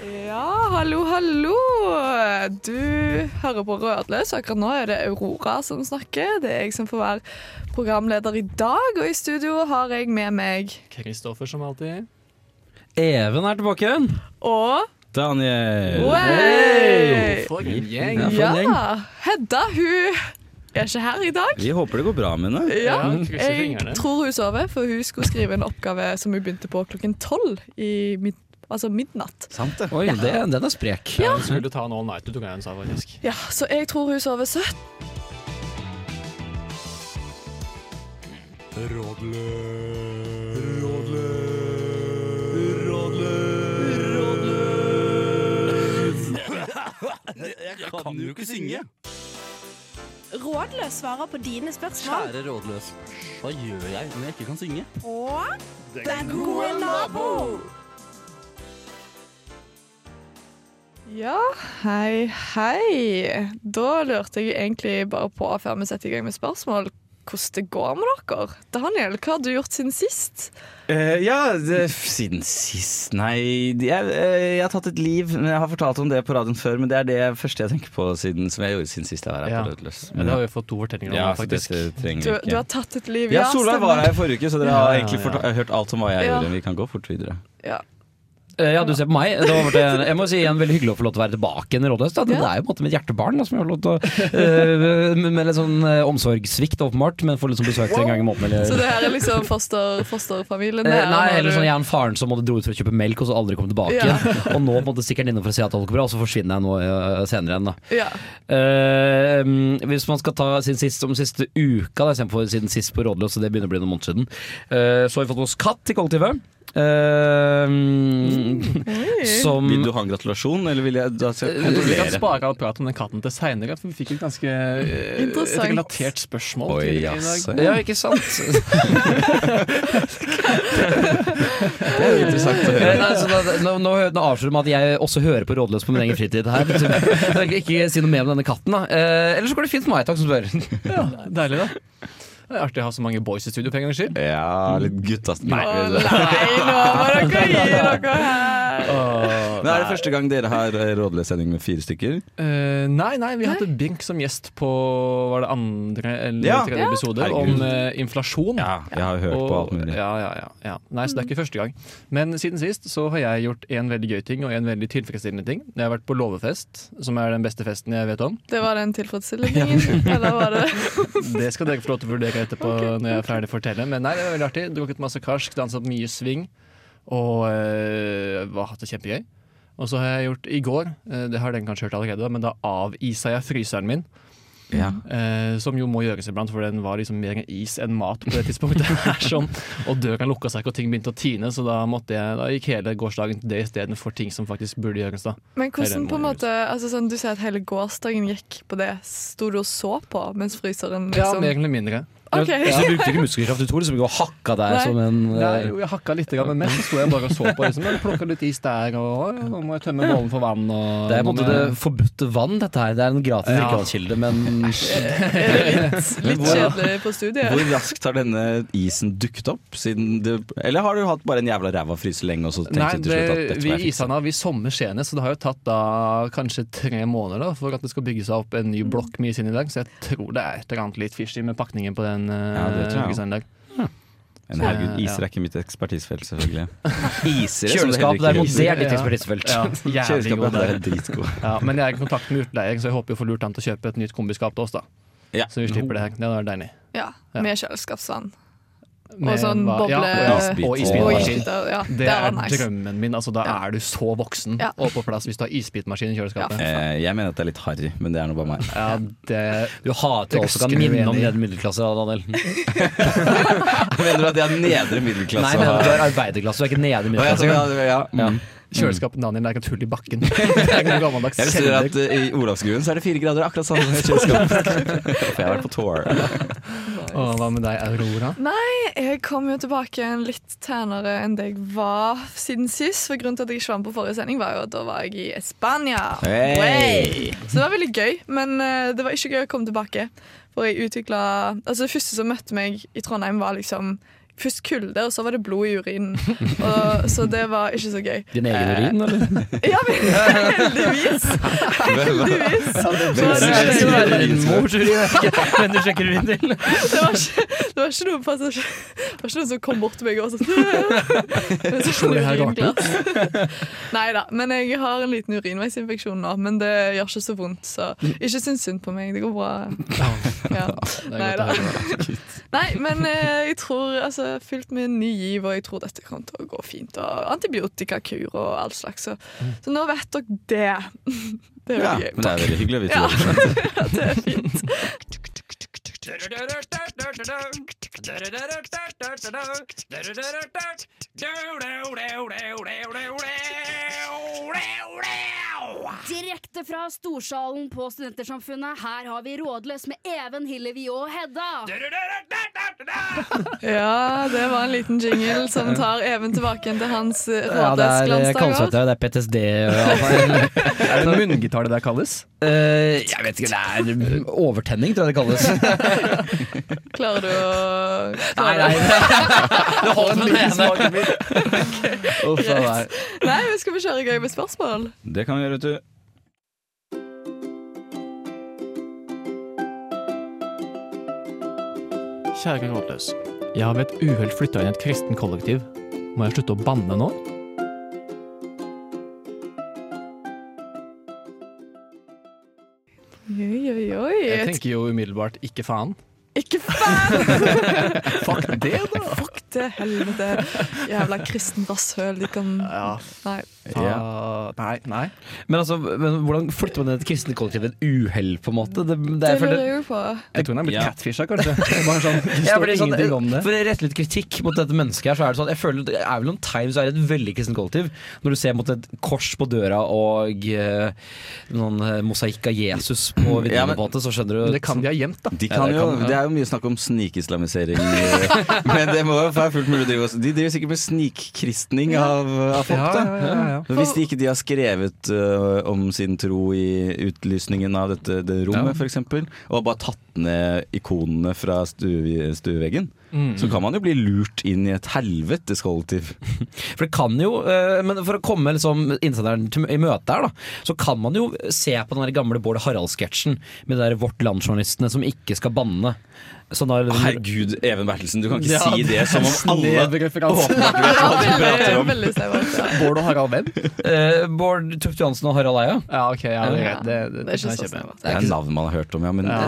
Ja, hallo, hallo. Du hører på Rødløs. Akkurat nå er det Aurora som snakker. Det er jeg som får være programleder i dag. Og i studio har jeg med meg Kristoffer som alltid. Even er tilbake igjen. Og Daniel. Wey! For en gjeng! Ja, Hedda, hun er ikke her i dag. Vi håper det går bra med henne. Ja, jeg tror hun sover, for hun skulle skrive en oppgave som hun begynte på klokken tolv i mid altså midnatt. Sant det. Oi, det, den er sprek. Ja. Hun skulle ta en all night, du tok en, sa faktisk. Ja, Så jeg tror hun sover søtt. Jeg kan jo ikke synge. Rådløs svarer på dine spørsmål. Kjære rådløs. Hva gjør jeg når jeg ikke kan synge? Og den gode nabo. Ja, hei, hei. Da lurte jeg egentlig bare på, før vi setter i gang med spørsmål, hvordan det går med dere. Daniel, hva har du gjort siden sist? Uh, ja, det, siden sist Nei, jeg, eh, jeg har tatt et liv. Jeg har fortalt om det på radioen før, men det er det første jeg tenker på siden, som jeg gjorde siden sist jeg var her Ja. på Rødløs. Men det har vi fått to fortellinger om, ja, faktisk. Du, du har tatt et liv, Ja, Solveig var her i forrige uke, så dere Ja, har ja, egentlig fort, fortalt- hørt alt om hva jeg Ja. gjorde. Vi kan gå fort videre. Ja. Eh, Ja, du ser på meg. Det jeg må si igjen veldig hyggelig å få lov til å være tilbake i Rådhøst. Det er jo på en måte mitt hjertebarn da, som jeg har lov til å eh, Med litt sånn eh, omsorgssvikt, åpenbart, men får liksom besøk en gang i måneden. Eller, Så det her er liksom foster, fosterfamilien? Her, Nei, eller sånn er en faren som måtte dro ut for å kjøpe melk, og så aldri kom tilbake. Ja. Og nå måtte han innom for å si at alt går bra, og så forsvinner jeg nå senere igjen. da Ja. Eh, hvis man skal ta sin sist om siste uka, istedenfor siden sist på Rådløs, og det begynner å bli noen måneder siden, så har vi fått oss katt i kollektivet. Eh, som Vil du ha en gratulasjon, eller vil jeg da skal jeg Vi kan spare all prat om den katten til seinere, for vi fikk et ganske eh, et relatert spørsmål Oi, til i dag. Ja, ikke sant? Det er jo interessant å Eh, høre. Nei, da, nå, nå, nå avslører man at jeg også hører på Rådløs på min egen fritid her. Så Jeg ikke si noe mer om denne katten. da eh, Ellers så går det fint for meg, takk som spør. Ja, deilig, da. Det er artig å ha så mange boys i studio for en gangs skyld. Ja, litt guttast Å nei, nå må dere gi dere her! Men er det første gang dere har eh, rådløs sending med fire stykker? Eh, nei, nei, vi hadde Bink som gjest på Var det andre eller Ja. tredje Ja. episode Herregud. om eh, inflasjon. Ja, jeg har hørt på alt mulig. Ja, ja, ja, ja. Nei, så det er ikke første gang. Men siden sist så har jeg gjort en veldig gøy ting og en veldig tilfredsstillende ting. Jeg har vært på låvefest, som er den beste festen jeg vet om. Det var den tilfredsstillingen, eller var det Det skal dere få lov til å vurdere etterpå når jeg er ferdig å fortelle. Men nei, det var veldig artig. Drukket masse karsk, danset mye swing og øh, var hatt det kjempegøy. Og så har jeg gjort i går, eh, det har den kanskje hørt allerede, men da avisa jeg fryseren min. Ja. Eh, som jo må gjøres iblant, for den var liksom mer is enn mat på det tidspunktet. Det er sånn, og døren lukka seg ikke, og ting begynte å tine, så da, måtte jeg, da gikk hele gårsdagen til det istedenfor ting som faktisk burde gjøres. da. Men hvordan på en måte altså sånn, Du sier at hele gårsdagen gikk på det. Sto du og så på mens fryseren liksom Ja, mer eller mindre. Ok. Så du brukte ikke muskelkraft, du tok liksom ikke og hakka deg Nei. som en Nei, eh, jo, jeg hakka litt, grann, men mest så sto jeg bare og så på. Liksom. Plukka litt is der, og nå må jeg tømme bollen for vann. Og, Det er på en måte det forbudte vann, dette her. Det er en gratis Ja. drikkevannskilde, men litt kjedelig på studiet? Hvor raskt har denne isen dukket opp? Siden det, eller har du hatt bare en jævla ræva fryse lenge, og så tenkte Nei, du til slutt at dette vi må jeg fikse? isa den sommer senest, så det har jo tatt da kanskje tre måneder da, for at det skal bygge seg opp en ny blokk med is inn i dag. Så jeg tror det er et eller annet litt fishy med pakningen på den. Eh, Ja, det tror jeg byggeseien i dag. Men herregud, iser er ikke mitt ekspertisefelt, selvfølgelig. Isere, kjøleskap derimot, ikke det er ditt Ja. ekspertisefelt. Ja, der. er dritgod. Ja, men jeg er i kontakt med utleier, så jeg håper vi får lurt han til å kjøpe et nytt kombiskap til oss. da Ja. Så vi slipper det her. Det hadde vært deilig. Ja, Ja. med kjøleskapsvann. Med sånn boble- ja, og, Isbit. og Og isbitmaskin. Ja, Det er drømmen min. Altså, da Ja. er du så voksen Ja. og på plass hvis du har isbitmaskin i kjøleskapet. Eh, jeg mener at det er litt harry, men det er nå bare meg. Ja, det Du hater også kan minne om nedre middelklasse, da, Daniel. Mener du at jeg er nedre middelklasse? Nei, men du er arbeiderklasse, du er ikke nedre Å, ja, så- middelklasse. ja, ja. Ja. Mm. Kjøleskapet Daniel er ikke et hull i bakken. Jeg vil si at i Olavsgruen så er det fire grader, akkurat samme som kjøleskapet. For jeg har vært på tour. Og hva med deg, Aurora? Nei, Jeg kom jo tilbake litt tænere enn det jeg var siden sist. For grunnen til at jeg ikke var med på forrige sending, var jo at da var jeg i Spania. Hey! Så det var veldig gøy, men eh, det var ikke gøy å komme tilbake. For jeg utvikla Altså, det første som møtte meg i Trondheim, var liksom Først kulde, og så var det blod i urinen. Og, så det var ikke så gøy. Din egen urin, eller? Ja, men heldigvis! Heldigvis. Så Det det, det, var, din mors urin, jeg vet ikke hvem du sjekker urin til. det, var ikke, det var ikke noen, passasjer Det var ikke noen som kom bort til meg og sånn så. Nei da, men jeg har en liten urinveisinfeksjon nå. Men det gjør ikke så vondt, så ikke syns synd på meg. Det går bra. Ja. Nei da. Nei, men eh, jeg tror altså fylt med ny giv, og jeg tror dette kommer til å gå fint. Og antibiotikakur og all slags. Så, så nå vet dere det. Det er Ja, veldig gøy. men det er veldig hyggelig å vite. Ja. det. Det er fint. Direkte fra Storsalen på Studentersamfunnet, her har vi Rådløs med Even, Hillevi og Hedda. Ja, det var en liten jingle som tar Even tilbake til hans eh, Ja, det er rådløs det er PTSD og. Er det munngitar det der kalles? Uh, jeg vet ikke, det er overtenning, tror jeg det kalles. Klarer du å klarer nei, nei. det holder med det ene. Uff a meg. Nei, men skal vi kjøre gøy med spørsmål? Det kan vi gjøre, vet du. Kjære rådløs. Jeg har ved et uhell flytta inn i et kristen kollektiv. Må jeg slutte å banne nå? Tenker jo umiddelbart ikke faen. Ikke faen! Fuck det, da! Fuck det, helvete. Jævla kristen rasshøl. De kan Ja, Nei. Faen. Nei, nei. Men altså, men hvordan flytter man ned i et kristent kollektiv ved et uhell, på en måte? Det, det Det er, lurer jeg jo på. Jeg tror hun er blitt Ja. catfisha, kanskje. Bare sånn, det står sånn, ingenting om det. For å rette litt kritikk mot dette mennesket her, så er det sånn Jeg føler det er vel noen tegn så er det et veldig kristent kollektiv. Når du ser mot et kors på døra og uh, noen eh, mosaikk av Jesus på Ja, måte, så skjønner du Men det kan de ha gjemt, da. De Ja, kan det jo, kan- ja. det er jo mye snakk om snikislamisering. eh, Men det må jo være fullt mulig å drive også. De driver sikkert med snikkristning av, av folk. da ja. Hvis ikke de har skrevet uh, om sin tro i utlysningen av dette det rommet, Ja. eksempel og bare tatt ned ikonene fra stue, stueveggen, Mm. så kan man jo bli lurt inn i et helvetes kollektiv. For det kan jo, eh, men for å komme liksom innsenderen i møte her, da, så kan man jo se på den gamle Bård Harald-sketsjen med de der Vårt Land-journalistene som ikke skal banne. Sånn der, Herregud, Even Bertelsen, du kan ikke Ja, si det som om alle åpner prater om. Veldig snevert. Ja. Bård og Harald hvem? eh, Bård Tufte Johansen og Harald Eia. Ja, ok, ja, det er. Det, det, Det er ikke så snevert. Det er navn man har hørt om, ja. Men Ja.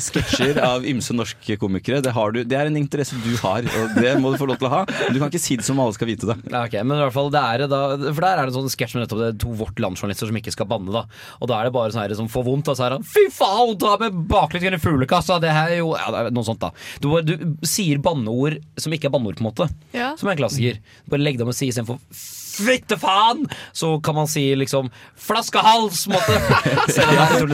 Spesifikke sketsjer av ymse norske komikere, det, har du, det er en interesse du har, og det må du få lov til å ha. Men du kan ikke si det som alle skal vite det. Ja, okay, men i hvert fall det er da For der er det en sånn sketsj med nettopp det er to Vårt Land-journalister som ikke skal banne. da Og da er det bare sånn her som får vondt. Og så er han Fy faen, ta med baklengs i fuglekassa! Det her er jo ja, Noe sånt, da. Du, bare- du sier banneord som ikke er banneord, på en måte. Ja. Som er en klassiker. Bare legg deg om å si istedenfor Fittefaen! Så kan man si liksom flaskehals!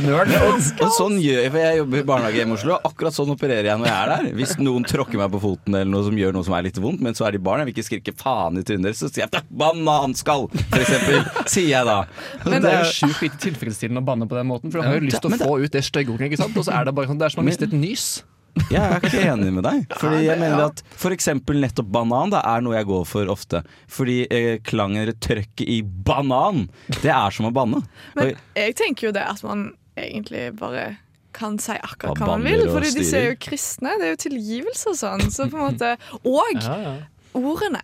nerd. Og sånn gjør jeg, for jeg jobber i barnehage hjemme i Oslo. og Akkurat sånn opererer jeg når jeg er der. Hvis noen tråkker meg på foten eller noe som gjør noe som er litt vondt, men så er de barn, jeg vil ikke skrike faen i trynet deres, så sier jeg 'bananskall', for eksempel. Sier jeg da. Men det er jo sjukt lite tilfredsstillende å banne på den måten, for du har jo lyst til å få ut det stygge ordet, ikke sant? Og så er det bare sånn, det er som å miste et nys. Jeg er ikke enig med deg. Fordi jeg mener at for eksempel nettopp banan da, er noe jeg går for ofte. Fordi eh, klangen eller trøkket i banan, det er som å banne. Men Og- jeg tenker jo det at man egentlig bare kan si akkurat Hva man vil. Fordi disse styrer. er jo kristne. Det er jo tilgivelse og sånn. Så på en måte, og Ja, ja. ordene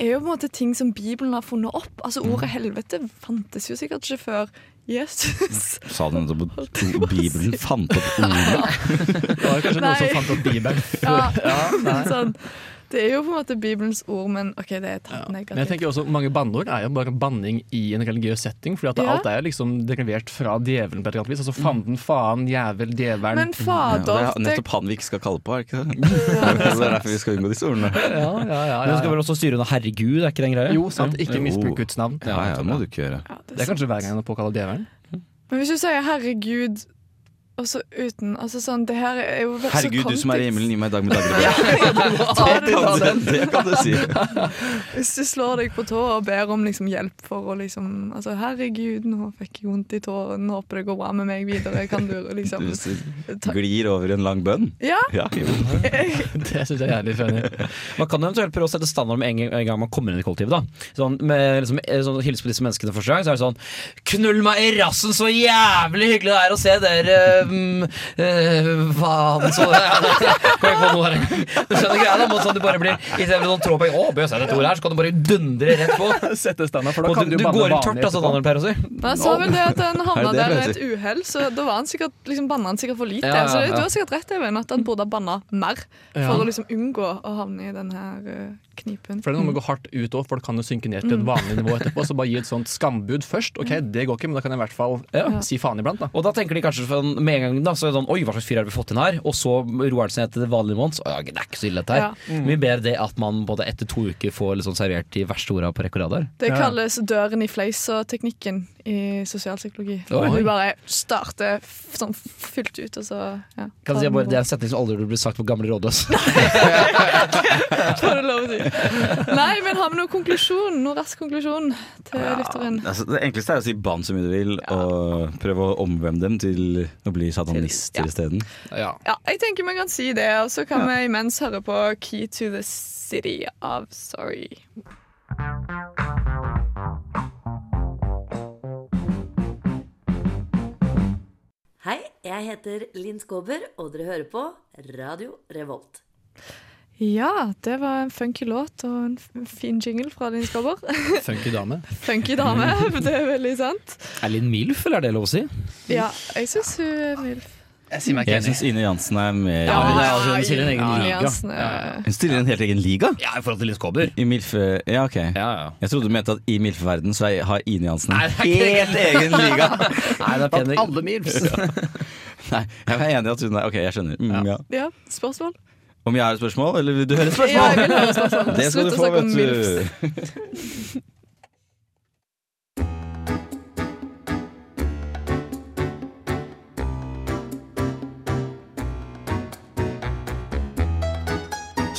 er jo på en måte ting som Bibelen har funnet opp. Altså Mm. Ordet helvete fantes jo sikkert ikke før Jesus. Sa du nettopp at Bibelen fant opp ordene? Det var kanskje noen som fant opp Bibelen. Ja, sånn. Det er jo på en måte Bibelens ord, men OK, det er tatt Men jeg tenker også Mange banneord er jo bare banning i en religiøs setting. Fordi at Ja. alt er liksom derivert fra djevelen på et eller annet vis. Altså fanden, faen, jævel, djevelen. Men Ja, det er nettopp han vi ikke skal kalle på, er det ikke det? Det er derfor vi skal unngå disse ordene. ja, ja, ja, Men du skal vel også styre under herregud, er ikke den greia? Jo, sant. Ikke misbruk Guds navn. Ja, ja, det må du ikke gjøre. ja, det Det er kanskje hver gang å påkaller djevelen. Men hvis du sier 'herregud' Og så uten Altså sånn, det her er jo så Herregud, du som er i kontekst. himmelen, gi meg dag med daglig. Det kan du, det kan du si. Hvis du slår deg på tå og ber om liksom hjelp for å liksom Altså, herregud, nå fikk jeg vondt i tåen, håper det går bra med meg videre. Kan du liksom Du glir over en lang bønn. Ja. Ja. Det syns jeg er jævlig funny. Man kan eventuelt prøve å sette standard med en gang, en gang man kommer inn i kollektivet. da Sånn, med liksom, eh, sånn Hilse på disse menneskene første gang, så er det sånn Knull meg i rassen, så jævlig hyggelig det er å se dere um, eh, Faen, så Kan jeg få noe her? Du skjønner greia, da? Sånn, du bare blir I stedet for sånn trå på Å, bør jeg si dette ordet her, så kan du bare dundre rett på. Sette standard, for da kan du, du, du går tørt, altså. Daniel Per å si. Han sa vel det at han havna Er der ved et uhell, så da var han sikkert, liksom, banna han sikkert for lite. Ja, ja, Så det, du har sikkert rett, Even, at han burde ha banna mer Ja. for å liksom unngå å havne i den her eh, knipen. For det er noe med å gå hardt ut òg, folk kan jo synke ned til et vanlig nivå etterpå. Så bare gi et sånt skambud først. Ok, det går ikke, men da kan jeg i hvert fall Ja. si faen iblant, da. Og da tenker de kanskje sånn, med en gang da, så er det sånn Oi, hva slags fyr har vi fått inn her? Og så roer det seg ned til det vanlige nivået. Så ja, det er ikke så ille, dette her. Ja. Mye bedre det at man både etter to uker får sånn servert de verste orda på rekke og rad der. Det Ja. kalles døren i fleisa-teknikken i sosialpsykologi. Du bare starter sånn fylt ut, og så ja, Kan si, bare, det er en setning som aldri blir sagt på gamle rådløs. får du lov å si. Nei, men har vi noen konklusjon? Noen rask konklusjon til lytteren? Altså, det enkleste er å si bann så mye du vil, og prøve å omvende dem til å bli satanister Ja. isteden. Ja. Ja, jeg tenker vi kan si det, og så kan vi imens høre på Key to the City of Sorry. Hei, jeg heter Linn Skåber, og dere hører på Radio Revolt. Ja, det var en funky låt og en fin jingle fra Linn skobber. Funky dame. funky dame, det er veldig sant. Er Linn Milf, eller er det lov å si? Ja, jeg syns hun er MILF. Jeg sier meg Jeg syns Ine Jansen er mer Ja, hun hun stiller en egen ja, liga. Jansen er- Hun stiller i en helt egen liga? Ja, i forhold til Linn Skåber. I Milf... Ja, ok. Ja, ja. Jeg trodde du mente at i Milf-verden så er- har Ine Jansen Nei, en helt egen liga. Nei, det er Blant pen. alle milfs. Nei, jeg er enig i at hun er Ok, jeg skjønner. Mm, ja. Ja, spørsmål? Om jeg har et spørsmål, eller vil du høre et Ja, spørsmål? jeg vil høre et spørsmål. Det skal Slutt du å få, snakke om vet milfs. du.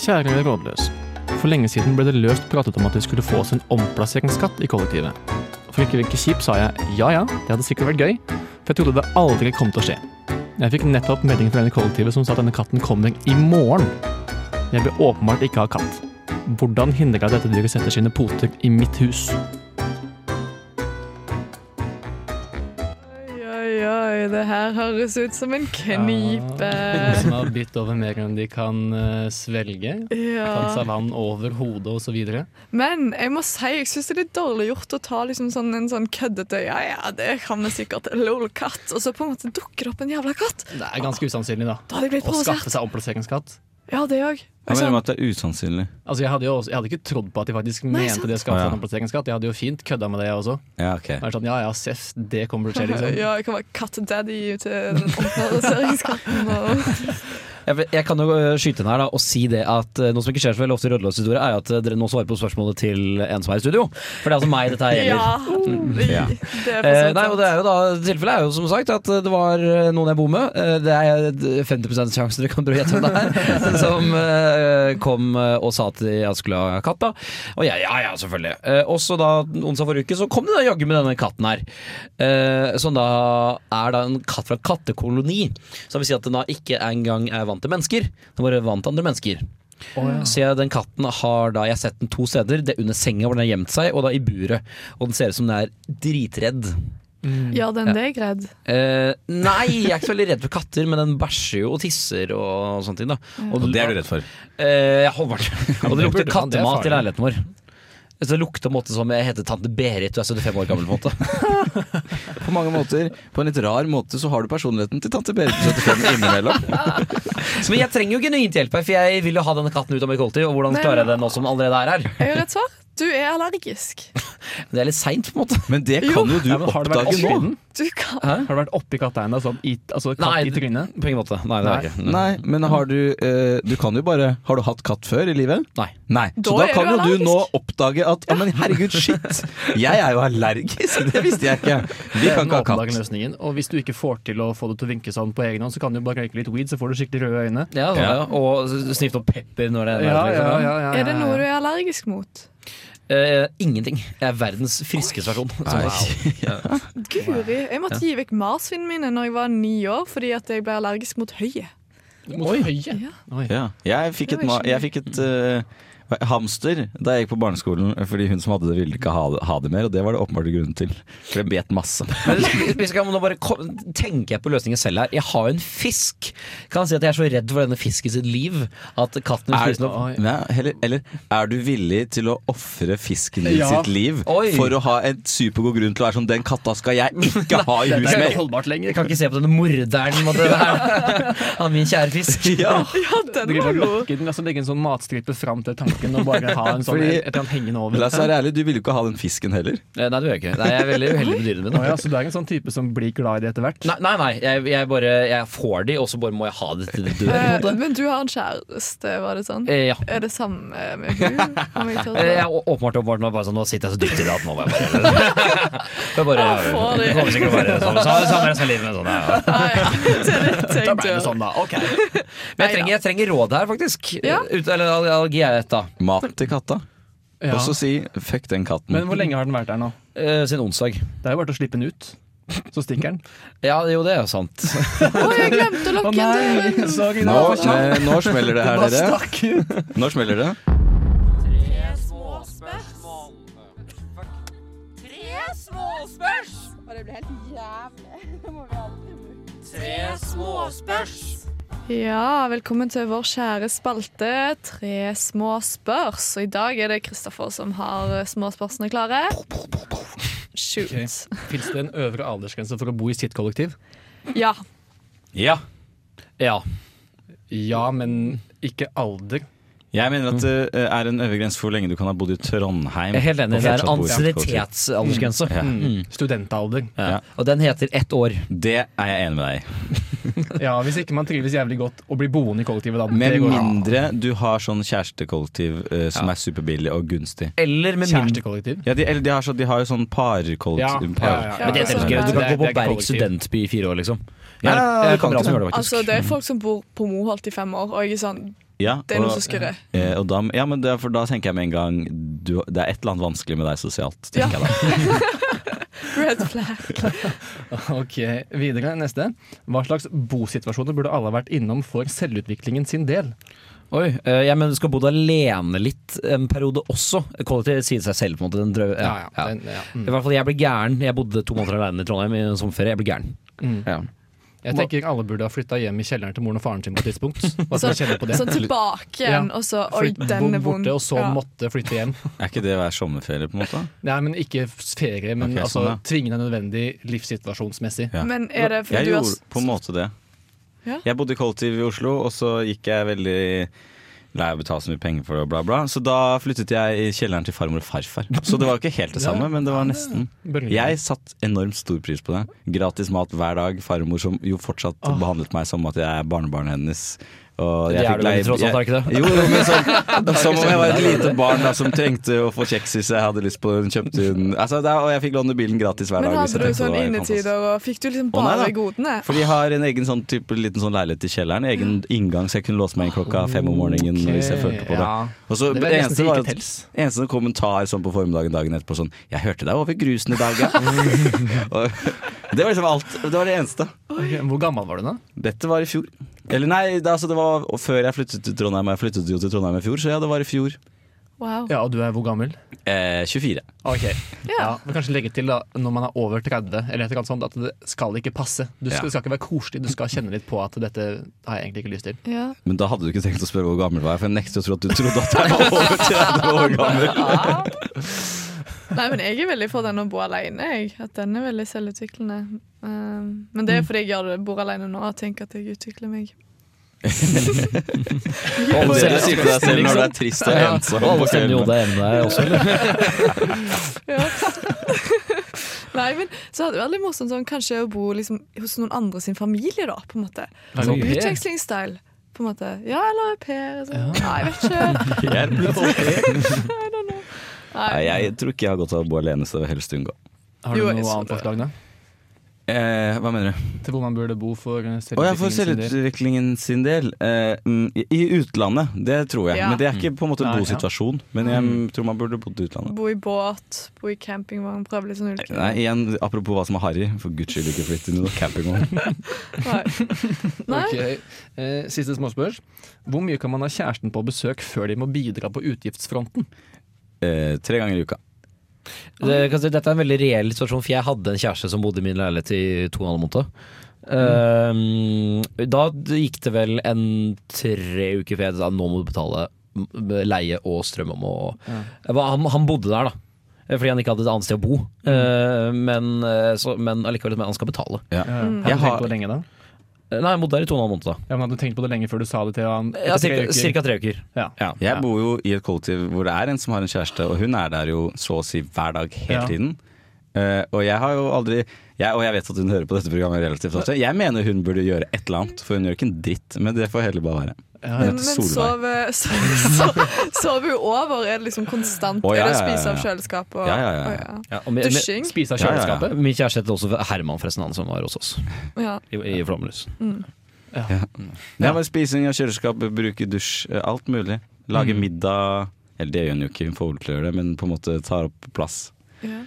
Kjære rådløs. For lenge siden ble det løst pratet om at vi skulle få oss en omplasseringsskatt i kollektivet. For ikke å virke kjip sa jeg ja ja, det hadde sikkert vært gøy, for jeg trodde det aldri kom til å skje. Jeg fikk nettopp melding fra denne kollektivet som sa at denne katten kommer i morgen. Jeg bør åpenbart ikke ha katt. Hvordan hindrer jeg dette dyret setter sine poter i mitt hus? Oi, det her høres ut som en knipe. Noen som har bitt over mer enn de kan uh, svelge. Ja. seg vann over hodet osv. Men jeg må si, jeg syns det er litt dårlig gjort å ta liksom sånn, en sånn køddete Ja, ja, det kan vi sikkert. Lol, katt. Og så på en måte dukker det opp en jævla katt. Det er ganske usannsynlig, da. Da Å skaffe seg omplasseringsskatt. Ja, det òg. Jeg mener at det er usannsynlig. Altså, jeg, hadde jo også, jeg hadde ikke trodd på at de faktisk Nei, mente sant. det skaffe Å, noen ja. en omplasseringsskatt. Jeg hadde jo fint kødda med det, jeg også. Ja, okay. Jeg sånn, ja ja, seff, det kommer til å skje, liksom. Ja, jeg kan være kattedaddy til den omplaseringskatten. Og... Jeg, jeg kan jo øh, skyte inn her da og si det at øh, noe som ikke skjer så veldig ofte i Rødløs-historie, er at øh, dere nå svarer på spørsmålet til en som er i studio. For det er altså meg dette her gjelder. Ja, Ja. det er Eh, nei, og det er jo da Tilfellet er jo som sagt at det var noen jeg bor med. Eh, det er eh, 50 sjanse dere kan prøve å gjette hvem det er. Som eh, kom eh, og sa at jeg skulle ha katt. da Og jeg ja ja, selvfølgelig. Eh, og så da onsdag forrige uke så kom det da jaggu med denne katten her. Eh, som da er da en katt fra en kattekoloni. Så det vil si at den da ikke engang er vant til mennesker. Den er bare vant til andre mennesker. Så jeg, den katten har da Jeg har sett den to steder. Det er under senga hvor den har gjemt seg, og da i buret. Og den ser ut som den er dritredd. Gjør den deg redd? Eh, nei, jeg er ikke så veldig redd for katter, men den bæsjer jo og tisser og sånne ting. da Og det er du redd for. Eh, det. Og det det lukter det er kattemat i leiligheten vår. Så det lukter på en måte som jeg heter tante Berit og er 75 år gammel. på en måte På mange måter, på en litt rar måte, så har du personligheten til tante Berit på 75 innimellom. Så, Men jeg trenger jo genuint hjelp her, for jeg vil jo ha denne katten ut av mitt kollektiv. Og hvordan klarer jeg det nå som allerede er her? Jeg har et svar. Du er allergisk. Det er litt seint, på en måte. Men det kan jo du Ja, har oppdage nå. Du kan Har du vært oppi katteegna sånn i, altså katt Nei, i trynet? På ingen måte. Nei, det har jeg ikke. Nei, men har du uh, Du kan jo bare Har du hatt katt før i livet? Nei. Nei. Da Så da kan du jo du nå oppdage at Ja, men herregud, shit! Jeg er jo allergisk! Det visste jeg ikke. Vi kan ikke ha katt. løsningen. Og hvis du ikke får til å få det til å vinke sånn på egen hånd, så kan du bare røyke litt weed, så får du skikkelig røde øyne. Ja, sånn, ja. Og snifte opp pepper når det er liksom. Er det noe du er allergisk mot? Eh, ingenting. Jeg er verdens friskeste person. Guri. Jeg måtte gi vekk marsvinene mine når jeg var ni år fordi at jeg ble allergisk mot høye. Mot høye? Ja. Ja. Jeg fikk et, jeg fikk et eh, hamster da jeg gikk på barneskolen, fordi hun som hadde det, ville ikke ha det, ha det mer, og det var det åpenbart grunnen til. For det bet masse. Men vi skal nå bare tenker jeg på løsningen selv her. Jeg har jo en fisk. Kan si at jeg er så redd for denne fisken sitt liv at katten vil spise den opp. Nei, eller, eller er du villig til å ofre fisken din Ja. sitt liv Oi. for å ha en supergod grunn til å være sånn Den katta skal jeg ikke ha i er mer! ikke holdbart lenger. Jeg kan ikke se på denne morderen måtte det av min kjære fisk. Ja. Ja, den var god. den, er legge en sånn matstripe fram til tanken og bare ha en sånn, Fordi- et eller annet hengende over. La oss være ærlig, du ville jo ikke ha den fisken heller. Eh, Nei, det vil jeg ikke. Nei, jeg er veldig uheldig med dyrene mine. Oh, ja, så du er ikke en sånn type som blir glad i det etter hvert? Nei, nei, nei. Jeg, jeg bare jeg får de, og så bare må jeg ha det til det dør. Eh. Men du har en kjæreste, var det sånn? Eh, ja. Er det samme med hun? Jeg er Eh, det? Åpenbart, åpenbart nå, bare sånn, nå sitter jeg så dypt i det at nå må jeg bare Jeg bare Ah, få det. Kommer sikkert bare sånn, samme, samme resten av livet. Sånn, ja. Det er Da ble det sånn, da. Ok. Men jeg trenger, jeg trenger råd her, faktisk. Ja. Ut, eller allergi er et, da. Mat til katta. Ja. Og så si 'fuck den katten'. Men hvor lenge har den vært der nå? Eh, siden onsdag. Det er jo bare til å slippe den ut. Så stikker den. Ja, jo, det er jo sant. Å, jeg glemte å lokke en dør. sorry. nå, eh, nå smeller det her, Bare dere. stakk ut. Nå smeller det. Ja, velkommen til vår kjære spalte Tre små spørs. Og i dag er det Kristoffer som har småspørsene klare. Shoot. Ok. Fins det en øvre aldersgrense for å bo i sitt kollektiv? Ja. Ja. Ja. Ja, men ikke alder. Jeg mener at det er en øvre grense for hvor lenge du kan ha bodd i Trondheim. Jeg er helt enig. Det er en ansiennitetsaldersgrense. Ja. Mm. Studentalder. Ja. Ja. Og den heter ett år. Det er jeg enig med deg i. Ja, Hvis ikke man trives jævlig godt og blir boende i kollektivet, da. Med mindre du har sånn kjærestekollektiv uh, som er superbillig og gunstig. Eller med Kjærestekollektiv. Ja, de, eller de, har så, de har jo sånn parkollektiv. Ja, par, ja, ja. Men det Ja, ikke. Du kan er- gå på er Berg studentby i fire år, liksom. Ja, det kan det. gjør det. Altså, det er folk som bor på Moholt i fem år, og jeg er sånn Ja, Det er noe som skurrer. Ja, og da, ja, men det, er- for da tenker jeg med en gang du, Det er et eller annet vanskelig med deg sosialt, Ja. jeg da. Red flag. Ok, Videre, neste. Hva slags bosituasjoner burde alle vært innom for selvutviklingen sin del? Oi, eh, jeg mener du skal bo alene litt en periode også. Kollektiv sier seg selv, på en måte. Den drø ja, ja. Den, ja. I Mm. hvert fall, jeg ble gæren. Jeg bodde to måneder alene i Trondheim i en sommerferie. Jeg ble gæren. Mm. Jeg tenker alle burde ha flytta hjem i kjelleren til moren og faren sin på et tidspunkt. så, så kjenne på det. Tilbake igjen, og så Oi, den er vond. borte, og så Ja. måtte flytte hjem. Er ikke det hver sommerferie, på en måte? Nei, men ikke ferie, men okay, altså sånn, ja. tvingende nødvendig livssituasjonsmessig. Ja. Men er det fordi Jeg du har gjorde på en måte det. Ja. Jeg bodde i kollektiv i Oslo, og så gikk jeg veldig lei av å betale så mye penger for det, og bla, bla. Så da flyttet jeg i kjelleren til farmor og farfar. Så det var ikke helt det samme, men det var nesten. Jeg satt enormt stor pris på det. Gratis mat hver dag. Farmor som jo fortsatt behandlet meg som at jeg er barnebarnet hennes. Og Det er du tross alt, er ikke det? Jo, men sånn, som om jeg var et lite barn da, som trengte å få kjeks hvis jeg hadde lyst på den. Kjøpte den. Altså, og jeg fikk låne bilen gratis hver dag. Men hadde du sånn innetider, og fikk du liksom bare nei godene? For de har en egen sånn type, liten sånn leilighet i kjelleren. Egen inngang, så jeg kunne låse meg inn klokka fem om morgenen okay, hvis jeg følte på det. ja. Og så Det eneste var eneste kommentar sånn på formiddagen dagen etterpå sånn 'Jeg hørte deg over grusen i dag, ja'. det var liksom alt. Det var det eneste. Hvor gammel var du da? Dette var i fjor. Eller nei, det, altså det var før jeg flyttet til Trondheim. Jeg flyttet jo til Trondheim i fjor, så ja, det var i fjor. Wow. Ja, Og du er hvor gammel? Eh, 24. Ok, Ja. ja. Kanskje legge til da, når man er over 30, eller et annet sånt, at det skal ikke passe. Du skal, Ja. Det skal ikke være koselig, du skal kjenne litt på at dette har jeg egentlig ikke lyst til. Ja. Men da hadde du ikke tenkt å spørre hvor gammel var jeg, for jeg nekter å tro at du trodde at jeg var over 30 år gammel. Nei, men jeg er veldig for den å bo alene, jeg. At den er veldig selvutviklende. Um, men det er fordi jeg bor alene nå og tenker at jeg utvikler meg. Er det du sier til deg selv når du er trist og ensom. Og alle på jo kvelden. også, eller? Ja. Nei, men så hadde det vært litt morsomt sånn, kanskje å bo liksom, hos noen andre sin familie, da, på en måte. Sånn? Utvekslingsstyle. På en måte. Ja, eller au pair. Sånn. Nei, jeg vet ikke. Jeg blitt ok. I don't know. Nei, Nei. jeg tror ikke jeg har godt av å bo alene, så det vil helst unngå. Har du Jo, noe annet forslag, da? Eh, hva mener du? Til hvor man burde bo for eh, Å ja, for selvutviklingen sin del? sin del. Eh, mm, i- I utlandet, det tror jeg. Ja. Men det er ikke på en måte en Nei, god situasjon. Men jeg mm, tror man burde bodd i utlandet. Bo i båt, bo i campingvogn, prøve litt sånn ulike Nei, igjen, Apropos hva som er harry, for guds skyld ikke flytt inn i noe campingvogn. Nei. Nei. Ok, eh, Siste småspørs. Hvor mye kan man ha kjæresten på besøk før de må bidra på utgiftsfronten? Eh, tre ganger i uka. Det, kan si, dette er en veldig reell situasjon, for jeg hadde en kjæreste som bodde i min leilighet i to og en halv måned. Um, da gikk det vel en tre uker før jeg sa nå må du betale leie og strøm. om å- han, han bodde der, da. Fordi han ikke hadde et annet sted å bo. Uh, men, uh, så, men allikevel, han skal betale. Ja. Har Jeg har- på lenge da? Uh, Nei, jeg bodde der i to og en halv måned. da Ja, men Hadde du tenkt på det lenge før du sa det til han? ja, cirka, tre cirka, tre uker. Ja. Ja. Jeg bor jo i et kollektiv hvor det er en som har en kjæreste, og hun er der jo så å si hver dag hele Ja. tiden. Uh, og jeg har jo aldri jeg, Og jeg vet at hun hører på dette programmet relativt ofte. Jeg mener hun burde gjøre et eller annet, for hun gjør ikke en dritt. Men det får heller bare være. Men Men Solveig. sove, sove, sove jo over? Er det liksom konstant? Oh, ja, er det å ja, ja, spise av kjøleskapet? og- Ja, ja, ja, ja. Å, Ja, og Dusjing? Spise av Ja, ja, ja. kjøleskapet? min kjæreste heter også Herman, forresten, han som var hos oss Ja. i, i Flåmlys. Ja, men Spising av kjøleskap, bruke dusj, eh, alt mulig. Lage middag. Eller det gjør hun jo ikke, hun får vel til å gjøre det, men på en måte tar opp plass. Ja.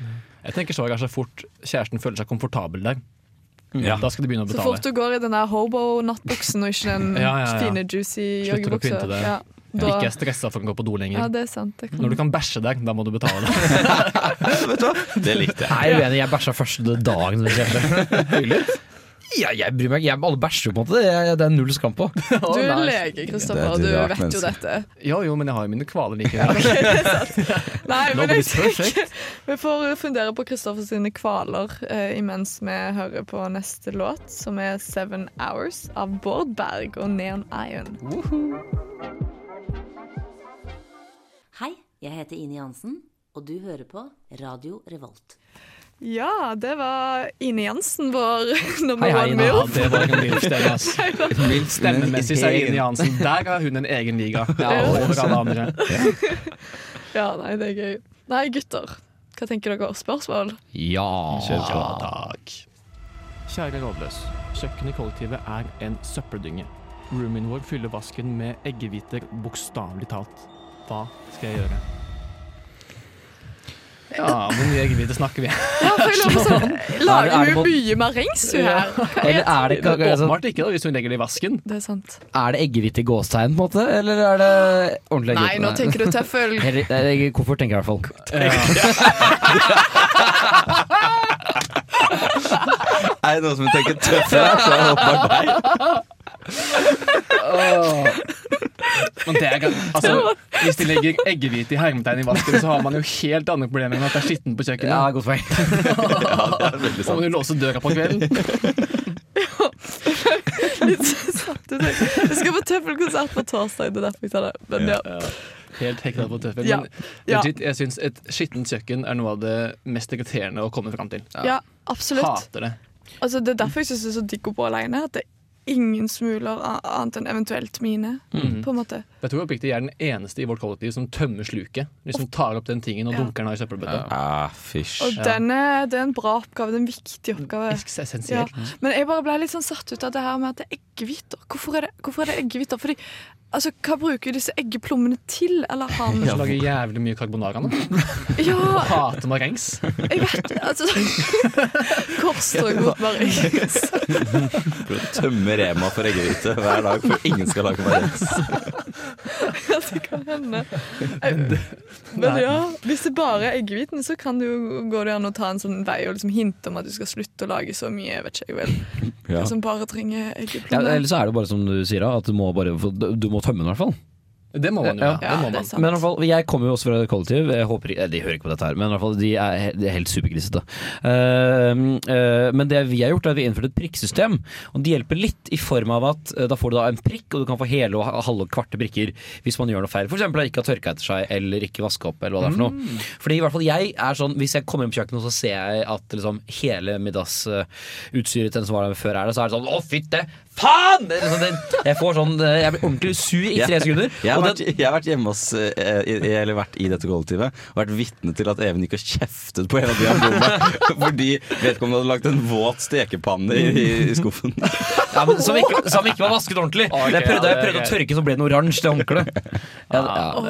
Jeg tenker så kanskje fort kjæresten føler seg komfortabel der. Ja. Da skal de begynne å betale. Så fort du går i den der hobo-nattbuksen og ikke den Ja, ja, ja. fine, juicy joggebuksa. Ja, da, Ikke er stressa for å gå på do lenger. ja, det er sant. Det kan. Når du kan bæsje der, da må du betale Vet du hva? Det likte jeg. Nei, jeg er uenig. Jeg bæsja første dagen. kjæreste. Ja, jeg bryr meg ikke. Alle bæsjer jo på en måte. Det er, det er null skam på. Du er lege, Kristoffer, er du vet jo dette. Jo, jo, men jeg har jo mine kvaler likevel. Nei, men jeg tenker. Vi får fundere på Kristoffer sine kvaler eh, imens vi hører på neste låt, som er 'Seven Hours' av Bård Berg og Neon Iron. Hei, jeg heter Ine Jansen, og du hører på Radio Revolt. Ja, det var Ine Jansen, vår nummer one Ine. Ja, det var en mild stemme, ass. Stemmemessig så er Ine Jansen Der har hun en egen liga. Ja, over alle andre. Ja, nei, det er gøy. Nei, gutter. Hva tenker dere? Spørsmål? Ja. Ja, takk. Kjære rådløs. Kjøkkenet i kollektivet er en søppeldynge. Roomien vår fyller vasken med eggehviter bokstavelig talt. Hva skal jeg gjøre? Ja, hvor mye eggehvite snakker vi? Ja, for jeg lurer sånn, Er Lager er hun mye marengs, hun her? Eller er det, altså, Åpenbart ikke, da, hvis hun legger det i vasken. Det er sant. er det eggehvite gåstegn, på en måte? Eller er det ordentlig Nei, nå tenker du tøffel. Hvorfor Koffert, tenker jeg i hvert fall. Er det noen som tenker tøffel, så er det åpenbart Men det er, altså, hvis de legger eggehvite i hermetegn i vasken, så har man jo helt andre problemer enn at det er skittent på kjøkkenet. Ja, godt poeng. Så må du låse døra på kvelden. Du. Jeg skal på tøffelkonsert på torsdag, det er derfor jeg tar det. Men ja. Helt hekta på tøffel. Ja. Men Ja. legit, jeg syns et skittent kjøkken er noe av det mest irriterende å komme fram til. ja, absolutt. Hater det. Altså, det er derfor jeg syns det er så digg å bo alene. At det ingen smuler annet enn eventuelt mine. Mm. På en måte. Jeg tror oppriktig jeg er den eneste i vårt kollektiv som tømmer sluket. Liksom tar opp den tingen og Ja. dunker den i søppelbøtta. Ah. Og den er, det er en bra oppgave. Det er en viktig oppgave. Esk- Ja. Men jeg bare ble litt sånn satt ut av det her med at det er eggehviter. Hvorfor er det, hvorfor er det eggehviter? Fordi, altså, hva bruker disse eggeplommene til? Eller han Så lager jævlig mye carbonara nå. Ja, Hater marengs. jeg vet altså, Korstog mot marengs. Du tømmer tømme Rema for eggehvite hver dag, for ingen skal lage marengs. Ja, det kan hende. Men ja, hvis det bare er eggehviten, så kan det jo, går det an å ta en sånn vei og liksom hinte om at du skal slutte å lage så mye. Jeg vet ikke, jeg vel. Ja. Som bare trenger Ja, eller så er det bare som du sier, at du må, bare få, du må tømme den i hvert fall. Det må man jo. Ja. Ja, det må man. Men i hvert fall, jeg kommer jo også fra kollektiv. Jeg håper, eh, De hører ikke på dette her, men i hvert fall, de er, de er helt supergrisete. Uh, uh, men det vi har gjort, er at vi har innført et prikksystem. Og det hjelper litt i form av at uh, da får du da en prikk, og du kan få hele og ha- halve og kvarte prikker hvis man gjør noe feil. F.eks. ikke ha tørka etter seg, eller ikke vaske opp, eller hva det er for noe. Fordi i hvert fall jeg er sånn, Hvis jeg kommer inn på kjøkkenet så ser jeg at liksom hele middagsutstyret til den som var der før, er det, så er det sånn Å, fytte! Faen! Liksom Jeg får sånn eh, Jeg blir ordentlig sur i tre sekunder. Jeg har, vært, jeg har vært hjemme hos eh, Eller vært i dette kollektivet og vært vitne til at Even gikk og kjeftet på en av de han bor med fordi vedkommende hadde lagt en våt stekepanne i, i skuffen. Ja, men som, ikke, som ikke var vasket ordentlig. Okay, jeg prøvde, ja, jeg det prøvde å tørke, så ble den oransje, det håndkleet. Ja, ja.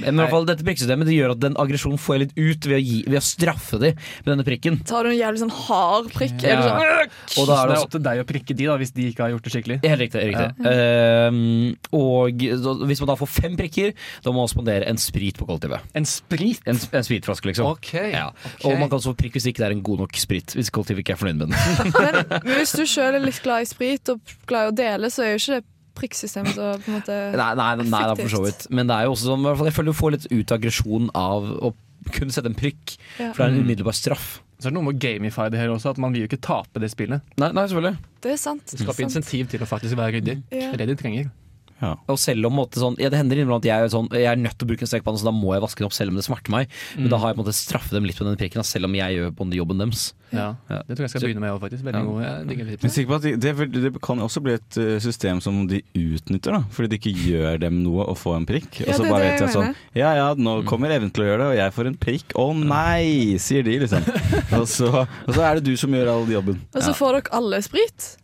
Men i hvert fall dette prikksystemet det gjør at den aggresjonen får jeg litt ut ved å, gi, ved å straffe dem med denne prikken. Tar du en jævlig sånn hard prikk? Ja. Sånn, Og da er det opp til deg å prikke de da, hvis de ikke har gjort det skikkelig. Helt riktig. riktig. Ehm, og så, hvis man da får fem prikker, da må man spandere en sprit på kollektivet. En sprit? En, en spritflaske, liksom. Okay. Ja. Okay. Og man kan også få prikk hvis ikke det er en god nok sprit. Hvis kollektivet ikke er fornøyd med den. Men hvis du sjøl er litt glad i sprit og glad i å dele, så er jo ikke det prikksystemet så på en måte Nei, nei, nei, nei da, for så vidt. Men det er jo også sånn, i hvert fall, jeg føler du får litt ut aggresjon av å kunne sette en prikk. Ja. For det er en umiddelbar straff. Så er det noe med å gamify det her også, at man vil jo ikke tape det spillet. Nei, nei selvfølgelig. Det er sant. Det skaper insentiv til å faktisk være ryddig. Ja. Det er det de trenger. Og selv om måte, sånn, ja, Det hender innimellom at jeg er, sånn, jeg er nødt til å bruke en stekepanne, så da må jeg vaske den opp selv om det smerter meg. Men da har jeg på en måte straffet dem litt med den prikken, selv om jeg gjør på den jobben deres. Ja. Ja. Det tror jeg skal Så- begynne med òg, faktisk. Veldig Ja. god. Jeg digger Jeg er sikker på at de, det, det kan også bli et eh, system som de utnytter, da fordi det ikke gjør dem noe å få en prikk. Ja, og så bare det vet jeg jeg sånn. Ja ja, nå kommer Even til å gjøre det, og jeg får en prikk. Å nei, sier de, liksom. og, så, og så er det du som gjør all jobben. Og så får dere alle sprit.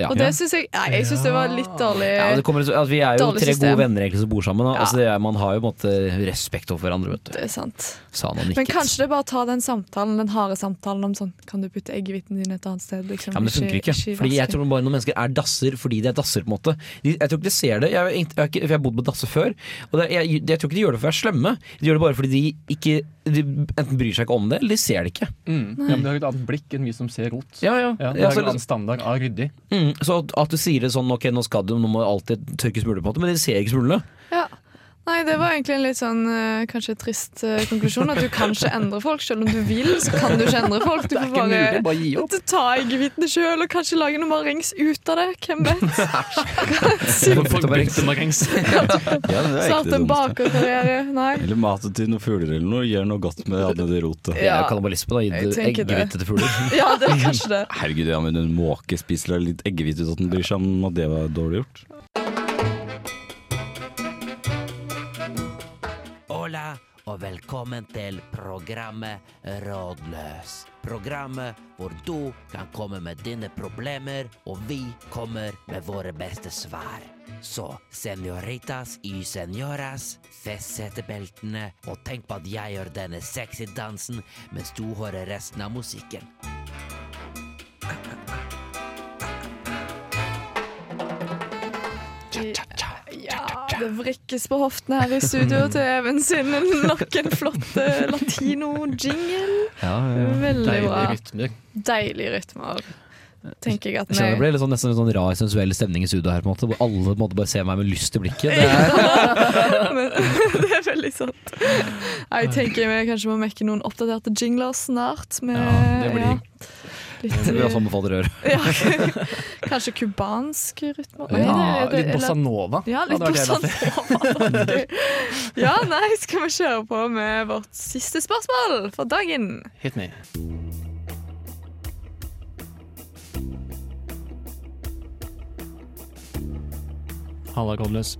Ja. Og det syns jeg Nei, jeg syns det var litt dårlig. Ja, det kommer, altså, vi er jo tre system. gode venner egentlig som bor sammen. Da. Ja. Altså, det er, man har jo måte respekt overfor hverandre. Vet du. Det er sant. Sa han og Men kanskje det er bare å ta den samtalen, den harde samtalen om sånn Kan du putte eggehviten din et annet sted? Liksom, Ja, men det funker ikke. ikke Fordi jeg tror bare noen mennesker er dasser fordi de er dasser. på en måte de, Jeg tror ikke de ser det. Jeg, har jeg, for jeg har bodd på dasser før. Og det, jeg, jeg tror ikke de gjør det for å være slemme. De gjør det bare fordi de ikke de enten bryr seg ikke om det, eller de ser det ikke. Mm. Ja, men de har et annet blikk enn vi som ser rot. Ja, ja. Ja, de Ja, har altså, en annen standard av ryddig. mm, så at, at du sier det sånn Ok, nå skal du, nå må du alltid tørke smuler, på en måte men de ser ikke smulene. Ja. Nei, det var egentlig en litt sånn eh, kanskje trist eh, konklusjon. At du kan ikke endre folk. Selv om du vil, så kan du ikke endre folk. Du får ikke mulig, bare bare gi opp. Ta eggehvitene sjøl, og kanskje lage noe marengs ut av det. Hvem vet? Marengs. Det er ikke Starte en bakerkarriere. Nei. Eller mate til noen fugler eller noe. Gjør noe godt med det rotet. Ja. er kannibalisme, da. Gi på det. eggehvite til fugler. Ja, det er kanskje det. Herregud, ja, men en måke spiser litt eggehvite uten at den bryr seg om at det var dårlig gjort. Og velkommen til programmet Rådløs. Programmet hvor du kan komme med dine problemer, og vi kommer med våre beste svar. Så senoritas y senoras, fest setebeltene, og tenk på at jeg gjør denne sexy dansen mens du hører resten av musikken. Ja, det vrikkes på hoftene her i studio til Even sin nok en flott latino-jingle. Veldig Deilige bra. rytmer. Deilige rytmer. Tenker jeg at Jeg det ble litt sånn, nesten litt sånn rar sensuell stemning i studio her, på en måte, hvor alle måtte bare se meg med lyst i blikket. Det er, Men det er veldig sant. Jeg tenker vi kanskje må mekke noen oppdaterte jingler snart. Med, Ja, det blir- ja, litt, det blir sånn befaler øre. ja, Kanskje cubansk rytme? Ja, litt bossa nova. Ja, litt bossa nova. Ja, nei, skal vi kjøre på med vårt siste spørsmål for dagen? Hit me. Halla, Kodløs.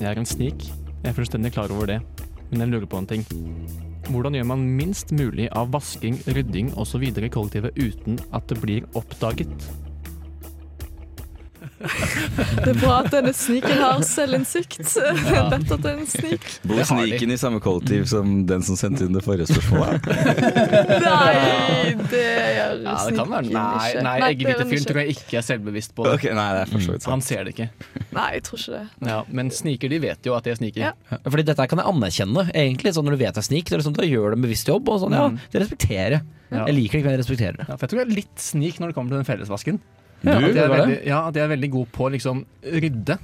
Jeg er en snik. Jeg er fullstendig klar over det. Men jeg lurer på en ting. Hvordan gjør man minst mulig av vasking, rydding osv. i kollektivet uten at det blir oppdaget? Det er bra at denne sniken har selvinnsikt. Vet at det er en snik. Bor sniken i samme kollektiv som den som sendte inn det forrige spørsmålet? Nei, det gjør Ja, det kan være. sniken Nei, ikke. nei eggehvitefyren tror jeg ikke er selvbevisst på det. Okay, nei, det er for så vidt Han ser det ikke. Nei, jeg tror ikke det. Ja, men sniker, de vet jo at de er sniker. Ja. Fordi dette kan jeg anerkjenne, egentlig. Sånn når du vet jeg er snik, det er det sånn, da gjør du en bevisst jobb. Og sånn, ja, Mm. det respekterer jeg. Ja. Jeg liker det ikke, men jeg respekterer det. Ja, for jeg tror jeg er litt snik når det kommer til den fellesvasken. Ja, At jeg er veldig, ja, at jeg er veldig god på å liksom rydde.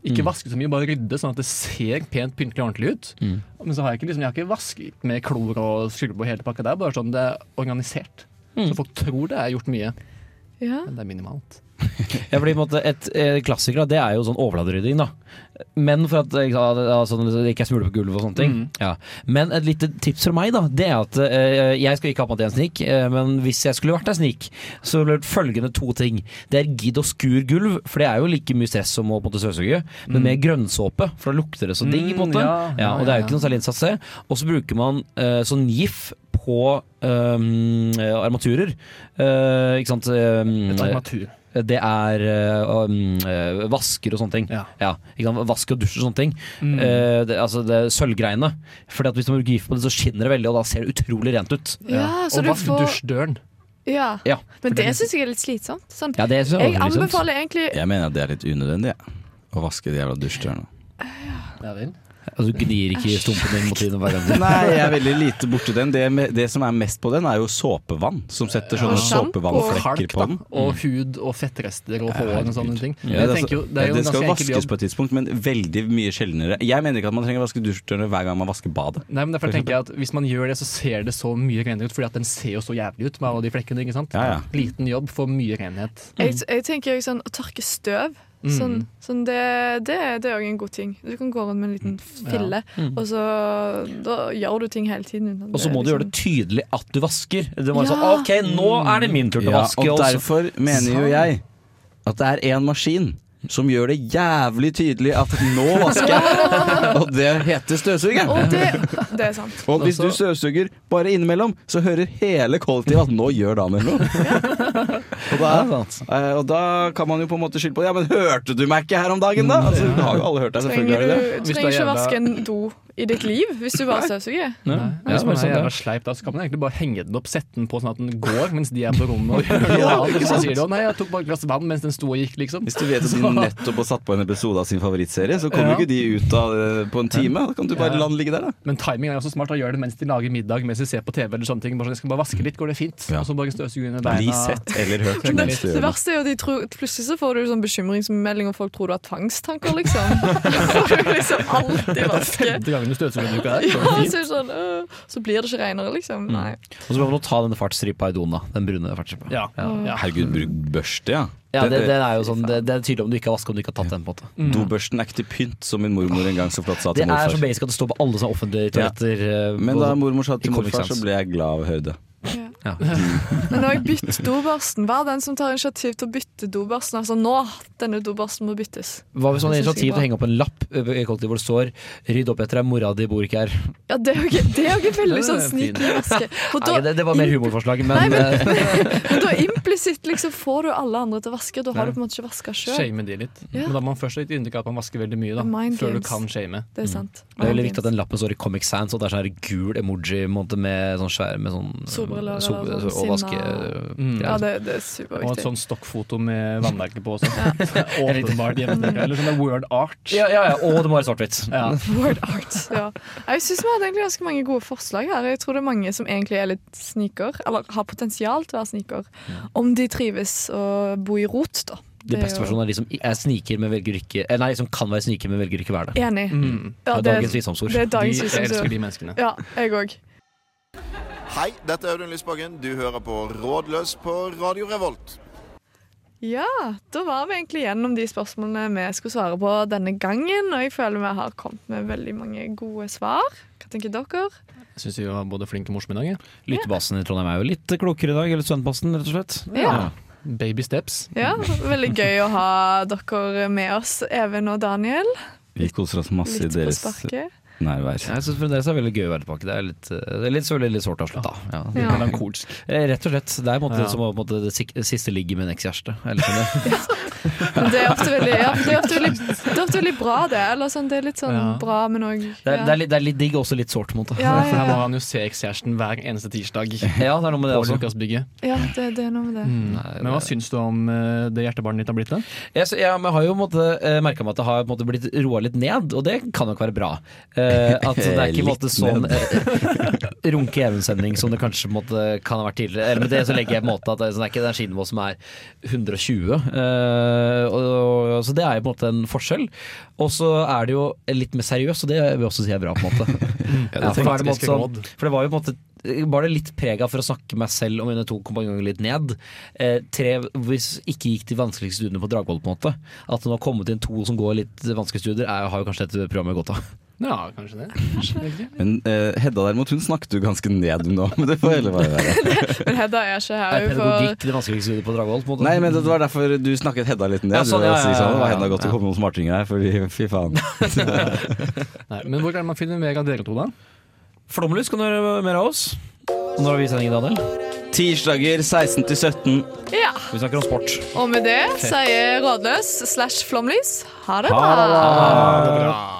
Ikke Mm. vaske så mye, bare rydde sånn at det ser pent pyntelig og ordentlig ut. Mm. Men så har jeg ikke, liksom, jeg har ikke vasket med klor og skrubbe og hele pakka. Det er bare sånn det er organisert. Mm. Så folk tror det er gjort mye, Ja. men det er minimalt. Ja, fordi måte Et eh, klassiker det er jo sånn overladerydding. da Men for at altså, det ikke er smuler på gulvet og sånne ting. Mm. Ja. Men et lite tips fra meg, da Det er at uh, jeg skal ikke ha på meg en snik, uh, men hvis jeg skulle vært en snik, så ville det vært følgende to ting. Det er gidd og skur gulv, for det er jo like mye stress som å på en måte støvsuge, men Mm. med grønnsåpe, for da lukter det så digg. på en måte Mm, ja, ja, Og det er jo ikke noe særlig innsats. Og så bruker man uh, sånn gif på um, armaturer. Eh, ikke sant? Um, Et armatur. Det er eh, vasker og sånne ting. Ja. ja? Vask og dusj og sånne ting. Mm. Uh, det, altså det sølvgreiene. Fordi at Hvis du bruker gift på det, så skinner det veldig, og da ser det utrolig rent ut. Ja, så og du vask får- dusjdøren. Ja. Ja, Men det, det syns jeg er litt slitsomt. Sånn. Ja, det jeg jeg er anbefaler egentlig Jeg mener at det er litt unødvendig, ja. Å vaske de jævla dusjdørene. Ja vel. Altså, du gnir ikke stumpen din mot tiden hver gang. Nei, jeg er veldig lite borti den. Det, med, det som er mest på den, er jo såpevann. Som setter sånne ja, såpevannflekker på den. Og hud og fettrester og hår og sånne ting. Ja, det, jo, det jo det skal vaskes på et tidspunkt, men veldig mye sjeldnere. Jeg mener ikke at man trenger å vaske dusjdørene hver gang man vasker badet. Nei, men derfor tenker jeg at Hvis man gjør det, så ser det så mye renere ut. Fordi at den ser jo så jævlig ut med alle de flekkene. ikke sant? Ja, ja. Liten jobb for mye renhet. Jeg, jeg tenker jo sånn å tørke støv. Mm. Sånn, sånn det, det, det er òg en god ting. Du kan gå rundt med en liten fille, Mm. og så da gjør du ting hele tiden. Og så det må er du gjøre det liksom- tydelig at du vasker. Det må Ja. sånn, ok, nå er det min tur til å Ja, vaske. og også. derfor mener jo jeg at det er en maskin som gjør det jævlig tydelig at nå vasker jeg. Og det heter støvsugeren. Og det, det er sant. Og hvis du støvsuger bare innimellom, så hører hele kollektivet at nå gjør damen noe. Og da, Ja, eh, og da kan man jo på en måte skylde på Ja, men hørte du meg ikke her om dagen, da? Altså, har jo alle hørt deg, selvfølgelig. Trenger du. Hvis du trenger er ikke jævla- vaske en do i ditt liv hvis du bare støvsuger. Ja, Nei, ja, Hvis man er sånn, jævla sleip, da, så kan man egentlig bare henge den opp, sette den på sånn at den går mens de er på rommet og gjør noe annet. Så sier de nei, jeg tok bare et glass vann mens den sto og gikk', liksom. Hvis du vet at de nettopp har satt på en episode av sin favorittserie, så kommer Ja. jo ikke de ut av på en time. Da kan du bare Ja. la den ligge der, da. Men timing er også smart. å gjøre det mens de lager middag, mens de ser på TV eller sånne ting. Bare sånn, jeg skal bare vaske litt, går det fint? Ja. Og så bare støvsuge under beina. Sett eller hørt Det- Det verste er jo at de tror, plutselig så får du sånn bekymringsmelding, og folk tror du har tvangstanker, liksom. Du liksom alltid vasker. Femte gangen du støvsuger denne uka her. Ja, så, er sånn, øh, så blir det ikke renere, liksom. Nei. Og så må man ta denne fartsstripa i doen, da. Den brune fartsstripa. Ja. Ja. Herregud, bruk børste, ja. Ja, det, det er jo sånn, det, det er tydelig om du ikke har vasket om du ikke har tatt den. på en måte Mm. Dobørsten er ikke til pynt, som min mormor en gang så flott sa Det er så morfar. basic at det står på alle sånne offentlige toaletter. Ja. Men da mormor sa til morfar, så ble jeg glad av å høre det. Ja. Men når jeg bytter dobørsten, hva er den som tar initiativ til å bytte dobørsten? Altså nå, denne dobørsten må byttes. Hva hvis man har initiativ til å henge opp en lapp eh, i kollektivet hvor det står 'Rydd opp etter deg, mora di bor ikke her'? Ja, det er jo ikke, det er jo ikke veldig sånn sneaky vaske. Det, det var mer humorforslag, men, Nei, men- men, Men da implisitt liksom får du alle andre til å vaske. Da har du på en måte ikke vaska sjøl. Shame de litt. Ja. Men da må man først ha gitt inntrykk av at man vasker veldig mye, da. Mind Før du kan shame. Det er sant. det er veldig viktig at den lappen står i Comic Sans, og det er sånn gul emoji med sånn svær med sånn Solbriller eller sånn og vaske Mm. Ja, det, det er Og et sånn stokkfoto med vannmerke på også. Åpenbart. Eller sånn word art. Ja, ja, ja, og det må være svart-hvitt. Ja. Word art. Ja. Jeg syns vi hadde egentlig ganske mange gode forslag her. Jeg tror det er mange som egentlig er litt sniker, eller har potensial til å være sniker. Om de trives å bo i rot, da. De Det beste personene er de som er sniker, men velger ikke eh, Nei, som kan være sniker, men velger ikke være det. Enig. Mm. Ja, Det er dagens visdomsord. det er De, jeg elsker de menneskene. Ja, jeg òg. Hei, dette er Audun Lysbakken. Du hører på Rådløs på Radio Revolt. Ja, da var vi egentlig gjennom de spørsmålene vi skulle svare på denne gangen. Og jeg føler vi har kommet med veldig mange gode svar. Hva tenker dere? Jeg syns vi var både flinke og morsomme i dag. jeg. Lyttebassen i Trondheim er jo litt klokere i dag, eller Studentpassen, rett og slett. Ja. Baby steps. Ja, Veldig gøy å ha dere med oss, Even og Daniel. Vi koser oss masse i Litt på deres sparket. Nærvær. Jeg syns fremdeles det er veldig gøy å være tilbake. Det er litt, eh, det er litt, selvfølgelig litt sårt avslutta. Ja, Ja. Ja. Melankolsk. Eh, Rett og slett. Det er på en måte Ja. som å, måte, det siste ligget med en ekskjæreste. sånn det. Er ofte veldig, ja, det er ofte veldig, det er ofte veldig bra, det. Eller sånn, det er litt sånn Ja. bra, men òg Det, er, det, er litt, det er litt digg og også litt sårt, Ja, ja. Ja, For her må han jo se ekskjæresten hver eneste tirsdag. Ja, det er noe med det også. Ja det, det er noe med det. Mm. Nei, Men hva det- syns du om eh, det hjertebarnet ditt har blitt? da? Jeg, så- ja, men jeg har jo merka meg at det har på en måte, blitt roa litt ned, og det kan nok være bra. Eh, at det er ikke måte, sånn eh, runke even-sending som det kanskje måte, kan ha vært tidligere. Eller med det så legger jeg på en måte at det, er- sånn, er ikke energinivå som er 120. Eh, og, og, så det er jo på en måte en forskjell. Og så er det jo litt mer seriøst, og det vil jeg også si er bra, på en måte. Ja, for, det måte sånn, for det var jo på en måte bare litt preg av for å snakke meg selv og mine to kompanjonger litt ned. Eh, tre hvis ikke gikk de vanskeligste studiene på Dragvoll, på en måte. At det nå har kommet inn to som går litt vanskelige studier, er, har jo kanskje dette programmet godt av. Ja, kanskje det. Men uh, Hedda derimot, hun snakket jo ganske ned nå, men det får heller bare være. Men Hedda er ikke Er her for pedagogikk det vanskeligste studiet på Dragvoll? Nei, men det var derfor du snakket Hedda litt ned. Ja, sånn, Du ja, ja, sånn, ja, Det var ja, Hedda godt å komme noen smartinger her, fordi fy faen. Nei, men hvor er det man finner mer av dere to, da? Flomlys kan du høre mer av oss. Og når har vi sending, Daniel? Tirsdager 16 til 17. Ja. Vi snakker om sport. Og med det sier Rådløs slash Flomlys ha det bra. Ha det bra.